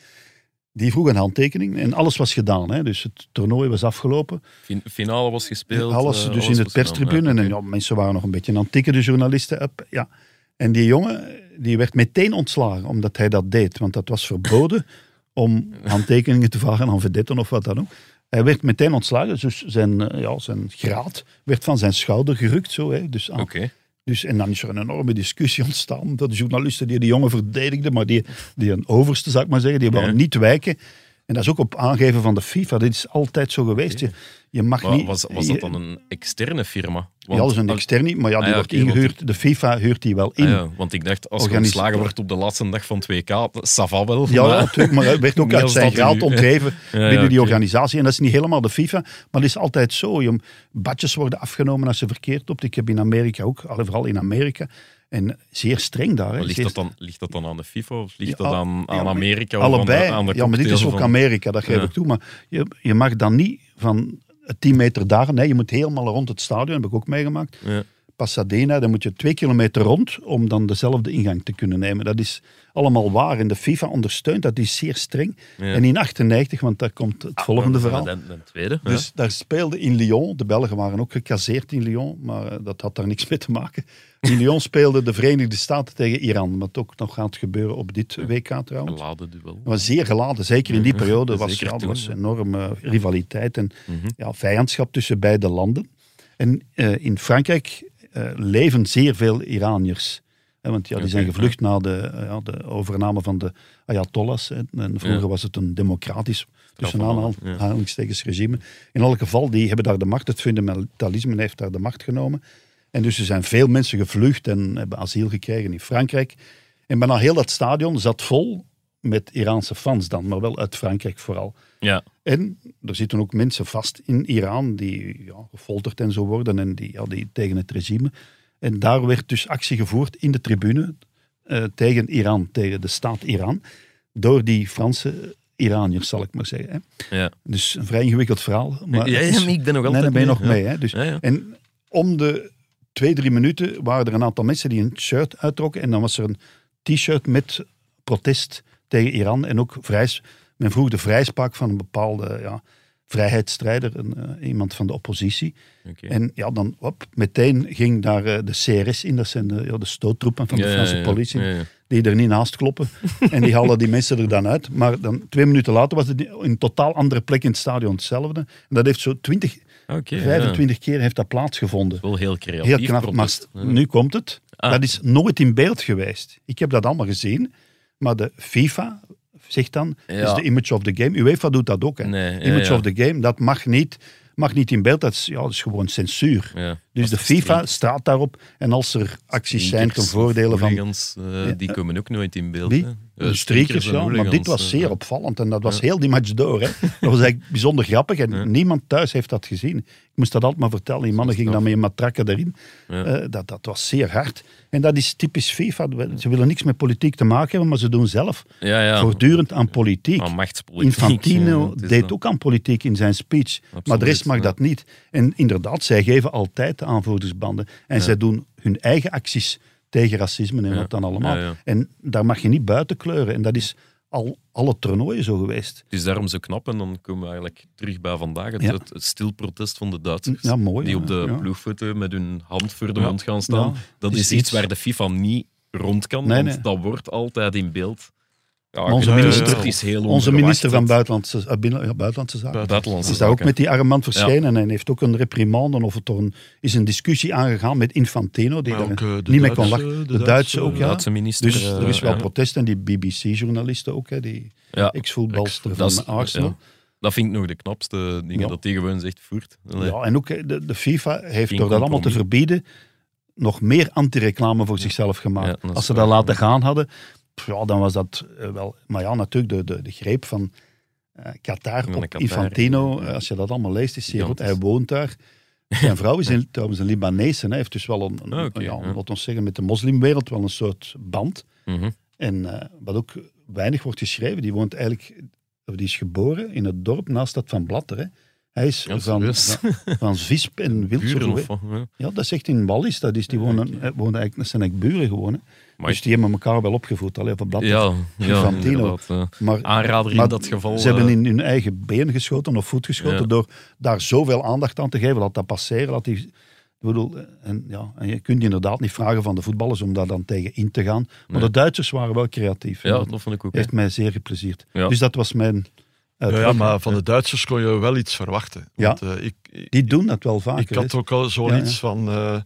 Die vroeg een handtekening en alles was gedaan. Hè. Dus het toernooi was afgelopen. Fin- Finale was gespeeld. Alles eh, dus in het perstribune. En ja, mensen waren nog een beetje aan het tikken, de journalisten. Up, ja. En die jongen die werd meteen ontslagen omdat hij dat deed. Want dat was verboden om handtekeningen te vragen aan vedetten of wat dan ook. Hij werd meteen ontslagen, dus zijn, eh, ja, zijn graad werd van zijn schouder gerukt. Zo, hè. Dus, aan- Oké. dus, en dan is er een enorme discussie ontstaan. Dat de journalisten die die jongen verdedigden, maar die, die een overste, zou ik maar zeggen, die Ja. waren niet wijken. En dat is ook op aangeven van de FIFA. Dit is altijd zo geweest. Je, je mag Maar niet... was, was dat dan een externe firma? ja, dat is een externe, maar ja, die ah ja, wordt want ingehuurd. De FIFA huurt die wel in. ah ja, want ik dacht, als je ontslagen wordt op de laatste dag van het WK, ça va wel. ja, maar- natuurlijk, maar hij werd ook uit zijn dat graad ontdreven ja, binnen die organisatie. En dat is niet helemaal de FIFA, maar het is altijd zo. Je, badges worden afgenomen als je verkeerd loopt. Ik heb in Amerika ook, vooral in Amerika, en zeer streng daar. Hè. Ligt, Zeer dat dan, ligt dat dan aan de FIFA of ligt Ja, dat aan, ja, aan Amerika? of Allebei. Aan de, aan de ja, maar dit is ook van- Amerika, dat geef ik toe. Maar je, je mag dan niet van 10 meter daar, nee, je moet helemaal rond het stadion, heb ik ook meegemaakt. Ja. Pasadena, dan moet je twee kilometer rond om dan dezelfde ingang te kunnen nemen. Dat is allemaal waar. En de FIFA ondersteunt dat, is zeer streng. Ja. En in 98, want daar komt het volgende verhaal. De tweede. ja. Dus daar speelde in Lyon, de Belgen waren ook gecasseerd in Lyon, maar eh, dat had daar niks mee te maken. In Lyon speelden de Verenigde Staten tegen Iran, wat ook nog gaat gebeuren op dit WK trouwens. Geladen duel. Het was zeer geladen, zeker in die Ja, periode was, ja, er toen, was ja. enorme rivaliteit en Mhm. ja, vijandschap tussen beide landen. En eh, in Frankrijk eh, leven zeer veel Iraniërs. Hè, want ja, die zijn gevlucht na de, eh, ja, de overname van de Ayatollahs. hè. En vroeger Ja. was het een democratisch, tussen aanhalingstekens, regime. In elk geval, die hebben daar de macht. Het fundamentalisme heeft daar de macht genomen. En dus er zijn veel mensen gevlucht en hebben asiel gekregen in Frankrijk. En bijna heel dat stadion zat vol met Iraanse fans dan, maar wel uit Frankrijk vooral. Ja. En er zitten ook mensen vast in Iran die ja, gefolterd en zo worden en die, ja, die tegen het regime. En daar werd dus actie gevoerd in de tribune eh, tegen Iran, tegen de staat Iran, door die Franse Iraniërs, zal ik maar zeggen. Hè. Ja. Dus een vrij ingewikkeld verhaal. Maar ja, het is- ja, maar ik ben nog altijd ben je nog mee. Hè. Dus. En om de twee, drie minuten waren er een aantal mensen die een shirt uittrokken. En dan was er een t-shirt met protest tegen Iran. En ook vrijs, men vroeg de vrijspraak van een bepaalde ja, vrijheidsstrijder, een, eh, iemand van de oppositie. En ja, dan hop, meteen ging daar eh, de CRS in, dat zijn de, ja, de stoottroepen van de Ja, Franse ja. politie, die er niet naast kloppen. en die haalden die mensen er dan uit. Maar dan twee minuten later was het in een totaal andere plek in het stadion hetzelfde. En dat heeft zo 20, Oké, ja. 25 keer heeft dat plaatsgevonden. Wel heel creatief. Heel knap, maar nu komt het. Ah. Dat is nooit in beeld geweest. Ik heb dat allemaal gezien, maar de FIFA zegt dan, Ja. is de image of the game. UEFA doet dat ook. Hè. Nee, image of the game, dat mag niet, mag niet in beeld. Dat is, ja, dat is gewoon censuur. Dus de FIFA staat daarop. En als er acties zijn ten voordele van eh, die komen ook nooit in beeld. De Eh, strikers, ja. Maar dit was eh, zeer opvallend. En dat was heel die match door. Hè. Dat was eigenlijk bijzonder grappig. En niemand thuis heeft dat gezien. Ik moest dat altijd maar vertellen. Die mannen gingen dan met een matrakken erin. Ja. Eh, dat, dat was zeer hard. En dat is typisch FIFA. Ze willen niks met politiek te maken hebben, maar ze doen zelf Ja, ja. voortdurend aan politiek. Aan machtspolitiek. Infantino deed ook aan politiek in zijn speech. maar de rest mag ja. dat niet. En inderdaad, zij geven altijd aanvoerdersbanden. En zij doen hun eigen acties tegen racisme en wat dan allemaal. En daar mag je niet buiten kleuren. En dat is al alle toernooien zo geweest. Het is daarom zo knap en dan komen we eigenlijk terug bij vandaag. Het, Ja. het, het stilprotest van de Duitsers. Ja, mooi, Die ja, op de ploegfoto met hun hand voor de mond gaan staan. Dat Is is, iets iets- waar de FIFA niet rond kan, Nee, want nee. dat wordt altijd in beeld. Ja, Onze minister- het is heel Onze onverwacht minister van Buitenlandse, eh, binnen- ja, buitenlandse Zaken Buitenlandse is daar ook met die armband verschenen en heeft ook een reprimande of het er een, is een discussie aangegaan met Infantino, die daar ook, eh, niet mee kon Duitse- lachen. de De Duitse ook, ja. Duitse minister. Dus eh, er is wel ja. protest en die BBC-journalisten ook, hè, die Ja. ex-voetbalster Dat van Arsenal. ja. Dat vind ik nog de knapste dingen, Ja. dat die gewoon zegt voert. Allee. Ja, en ook de, de FIFA heeft Geen door dat allemaal te verbieden nog meer anti-reclame voor zichzelf gemaakt. Ja, Als ze dat laten gaan hadden, ja, dan was dat eh, wel... Maar ja, natuurlijk, de, de, de greep van eh, Qatar Van op Qatar, Infantino, ja. eh, als je dat allemaal leest, is zeer goed. Hij woont daar. Zijn vrouw is een, trouwens een Libanese. Hij heeft dus wel een, ja, laten we zeggen, met de moslimwereld wel een soort band. Mhm. En wat ook weinig wordt geschreven, die woont eigenlijk... of Die is geboren in het dorp naast dat van Blatter. Hè. Hij is Ja, van, van, van Visp en wat, ja. Dat is echt in Wallis. Dat is, die wonen, woonden eigenlijk, dat zijn eigenlijk buren gewoon. Hè. Maar Dus die hebben elkaar wel opgevoed. Alleen van Blatter. Ja, ja Infantino. ja. Maar, Aanrader in maar dat geval. Ze hebben eh, in hun eigen been geschoten of voet geschoten Ja. door daar zoveel aandacht aan te geven. Laat dat passeren. Laat die, ik bedoel, en, ja, en je kunt inderdaad niet vragen van de voetballers om daar dan tegen in te gaan. Maar Nee. de Duitsers waren wel creatief. Ja, dat dat vond ik ook. heeft mij zeer geplezierd. Ja. Dus dat was mijn Ja, ja, maar van de Duitsers kon je wel iets verwachten. Ja. Want, eh, ik, ik, Die doen dat wel vaker. ik had ook al zoiets Ja, van... eh,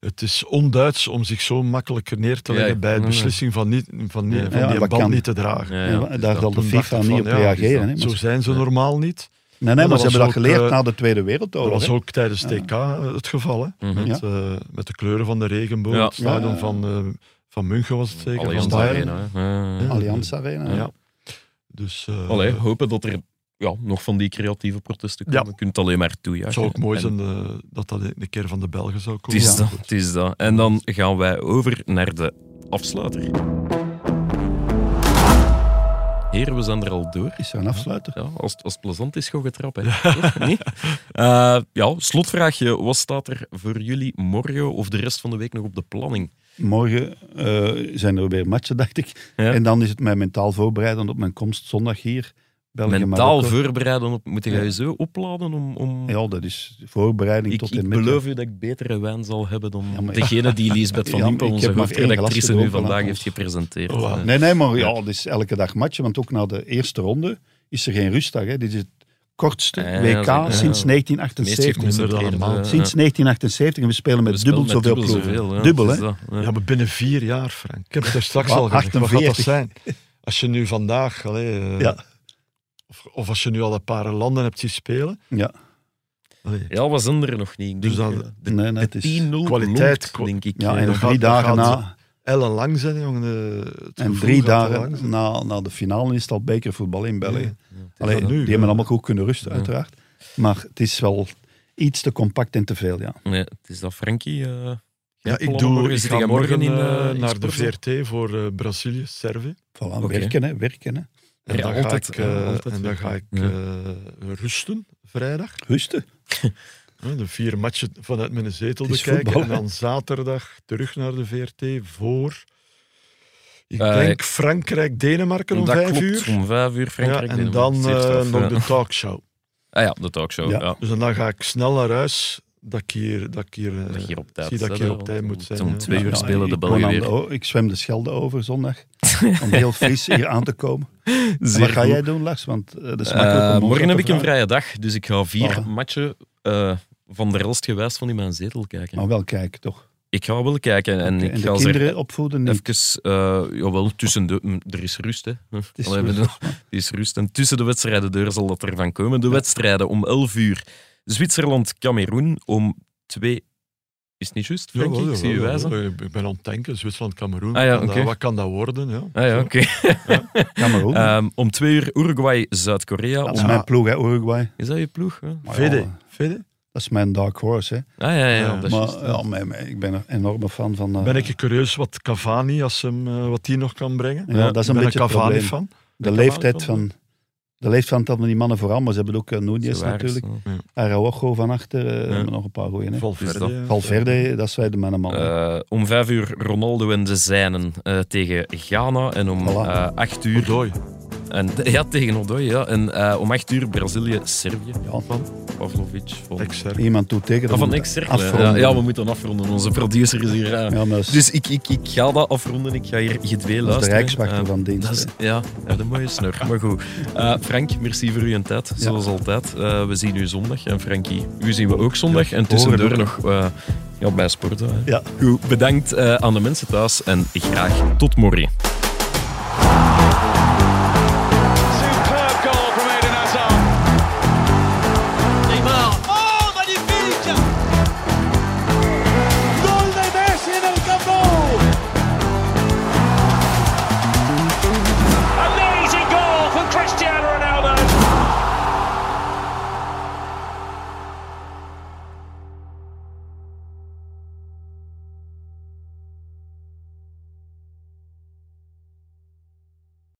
het is on-Duits om zich zo makkelijker neer te Ja, leggen bij de beslissing van, niet, van, niet, van Ja, die dat bal kan. niet te dragen. Daar zal de FIFA niet op ja, reageren. Hè. Zo zijn ze normaal niet. Nee, nee, dat maar ze was hebben dat geleerd eh, na de Tweede Dat Wereldoorlog. was hè. ook tijdens TK het geval. Hè? Mhm. Met, Ja. eh, met de kleuren van de regenboog. Ja. Het stadion van, eh, van München was het zeker. Allianz. Arena. Allianz Arena. Ja. Dus, eh, Allee, hopen dat er ja, nog van die creatieve protesten komen. Ja. Je kunt het alleen maar toejuichen. het zou ook mooi En zijn eh, dat dat een keer van de Belgen zou Het komen. is, Ja, dat, goed. het is dat. En dan gaan wij over naar de afsluiter. Heren, we zijn er al door. Is er een afsluiter? Ja, als, het- als het plezant is, je trappen. hè. Niet? Eh, ja, slotvraagje. Wat staat er voor jullie morgen of de rest van de week nog op de planning? Morgen eh, zijn er weer matchen, dacht ik. Ja. En dan is het mij mentaal voorbereiden op mijn komst zondag hier. België, Mentaal voorbereiden op... Moet je Ja. je zo opladen om... om... Ja, dat is voorbereiding Ik, tot ik en met. beloof u dat ik betere wijn zal hebben dan Ja, maar ja. degene die Lisbeth van Ja, Impe, ik onze heb maar één hoofdredactrice, nu vandaag heeft gepresenteerd. Oh, wow. Eh, Nee, nee, maar ja, het is elke dag matchen, want ook na de eerste ronde is er geen rustdag. Hè. Dit is het kortste Ja, WK ja, ja. sinds meest 1978. geconcentreerde, Minder dan een maand. eh, Sinds 1978 en we spelen met we dubbel zoveel ploegen. zoveel, ja. Dubbel, Het hè? ja. Ja, maar binnen vier jaar, Frank. Ik heb het er straks al gezegd. Wat gaat 48? dat zijn? Als je nu vandaag... Allee, eh, Ja. Of, of als je nu al een paar landen hebt zien spelen. Ja, Allee. Ja, we zijn er nog niet. Ik Dus denk, dan- eh, de, nee, nee, de het is... 10-0 kwaliteit, denk ik. Ja, eh, en dat nog drie dat dagen na, Ellen lang zijn, jongen. eh, het en drie dagen na, na de finale is het al bekervoetbal in België. Ja. Allee, gaat nu, die ja. hebben allemaal goed kunnen rusten, uiteraard. Maar het is wel iets te compact en te veel, ja. Nee, het is dat Frankie. eh, jij Ja, ik, doe, morgen? ik ga morgen in, eh, eh, naar de? VRT voor eh, Brazilië, Servië. Voilà, Oké. werken, hè, werken. Hè. En Ja, dan altijd, ga ik, ja, eh, altijd en dan ga ik eh, rusten, vrijdag. Rusten. De vier matchen vanuit mijn zetel bekijken. voetbal, en dan zaterdag terug naar de VRT voor... Ik Eh, denk Frankrijk-Denemarken om dat vijf klopt, uur. om vijf uur Ja, Frankrijk. en dan eh, nog de talkshow. Ah ja, de talkshow. Ja. Ja. Dus dan ga ik snel naar huis, dat ik hier, dat ik hier, eh, Dat je hier op tijd zie dat ik hier op tijd moet zijn. om twee uur spelen de Belgen weer. ik zwem de Schelde over zondag. om heel fris hier aan te komen. Zeer wat ga jij doen, Lars? Want eh, dat is Eh, makkelijk om ons morgen heb ik een vrije dag, dus ik ga vier matchen eh, van de rest gewijs van in mijn zetel kijken. Maar wel kijken, toch? Ik ga wel kijken en ik en ga de kinderen opvoeden niet. even, eh jawel, tussen de, er is rust, hè. Het is Allee, er is rust. En tussen de wedstrijden deur zal dat ervan komen. De wedstrijden om 11 uur. Zwitserland-Cameroen om 2. Is het niet juist, ik zie je wijzen. Ik ben aan het denken, Zwitserland, Cameroen. Ah ja, Wat kan oké. dat- Wat kan dat worden? Ja. Ah ja, oké. Cameroen. Ehm, om 2 uur Uruguay-Zuid-Korea. dat is Om... mijn ploeg, hè, Uruguay. Is dat je ploeg? Maar Vede, Vede? dat is mijn dark horse. Hè. Ah ja, ja, Ja, dat is Maar ja, mij- ik ben een enorme fan van... eh, Ben ik curieus wat Cavani, als hem, eh, wat die nog kan brengen? Ja, dat is ik een ben beetje het probleem. Cavani-fan. de Cavani leeftijd van- van... De leeftijd van die mannen vooral, maar ze hebben ook uh, Zo waar is natuurlijk. het, Araujo van achter, eh, Ja. nog een paar goeie. Hè. Valverde. dat- ja. Valverde, dat zijn de mannen man. Eh, om 5 uur Ronaldo en de Zijnen eh, tegen Ghana. En om Voilà. eh 8 uur. Odoi. En, ja, tegen Odoi. Ja. En eh, om 8 uur Brazilië-Servië. Ja. Van Pavlovic. Van. Iemand toe tegen. Ah, van. Ja, ja, we moeten afronden. Onze producer is hier. eh. Ja, maar dat is, Dus ik, ik, ik ga dat afronden. Ik ga hier gedwee dat is de luisteren. rijkswachter Eh, van dienst. dat is, hè. ja, ja, de mooie snor. Maar goed. Eh, Frank, merci voor uw tijd. Zoals altijd. Eh, we zien u zondag. En Frankie, u zien we ook zondag. en tussendoor nog eh, ja, bij Sporten. hè. Ja. Goed, bedankt eh, aan de mensen thuis. En graag tot morgen.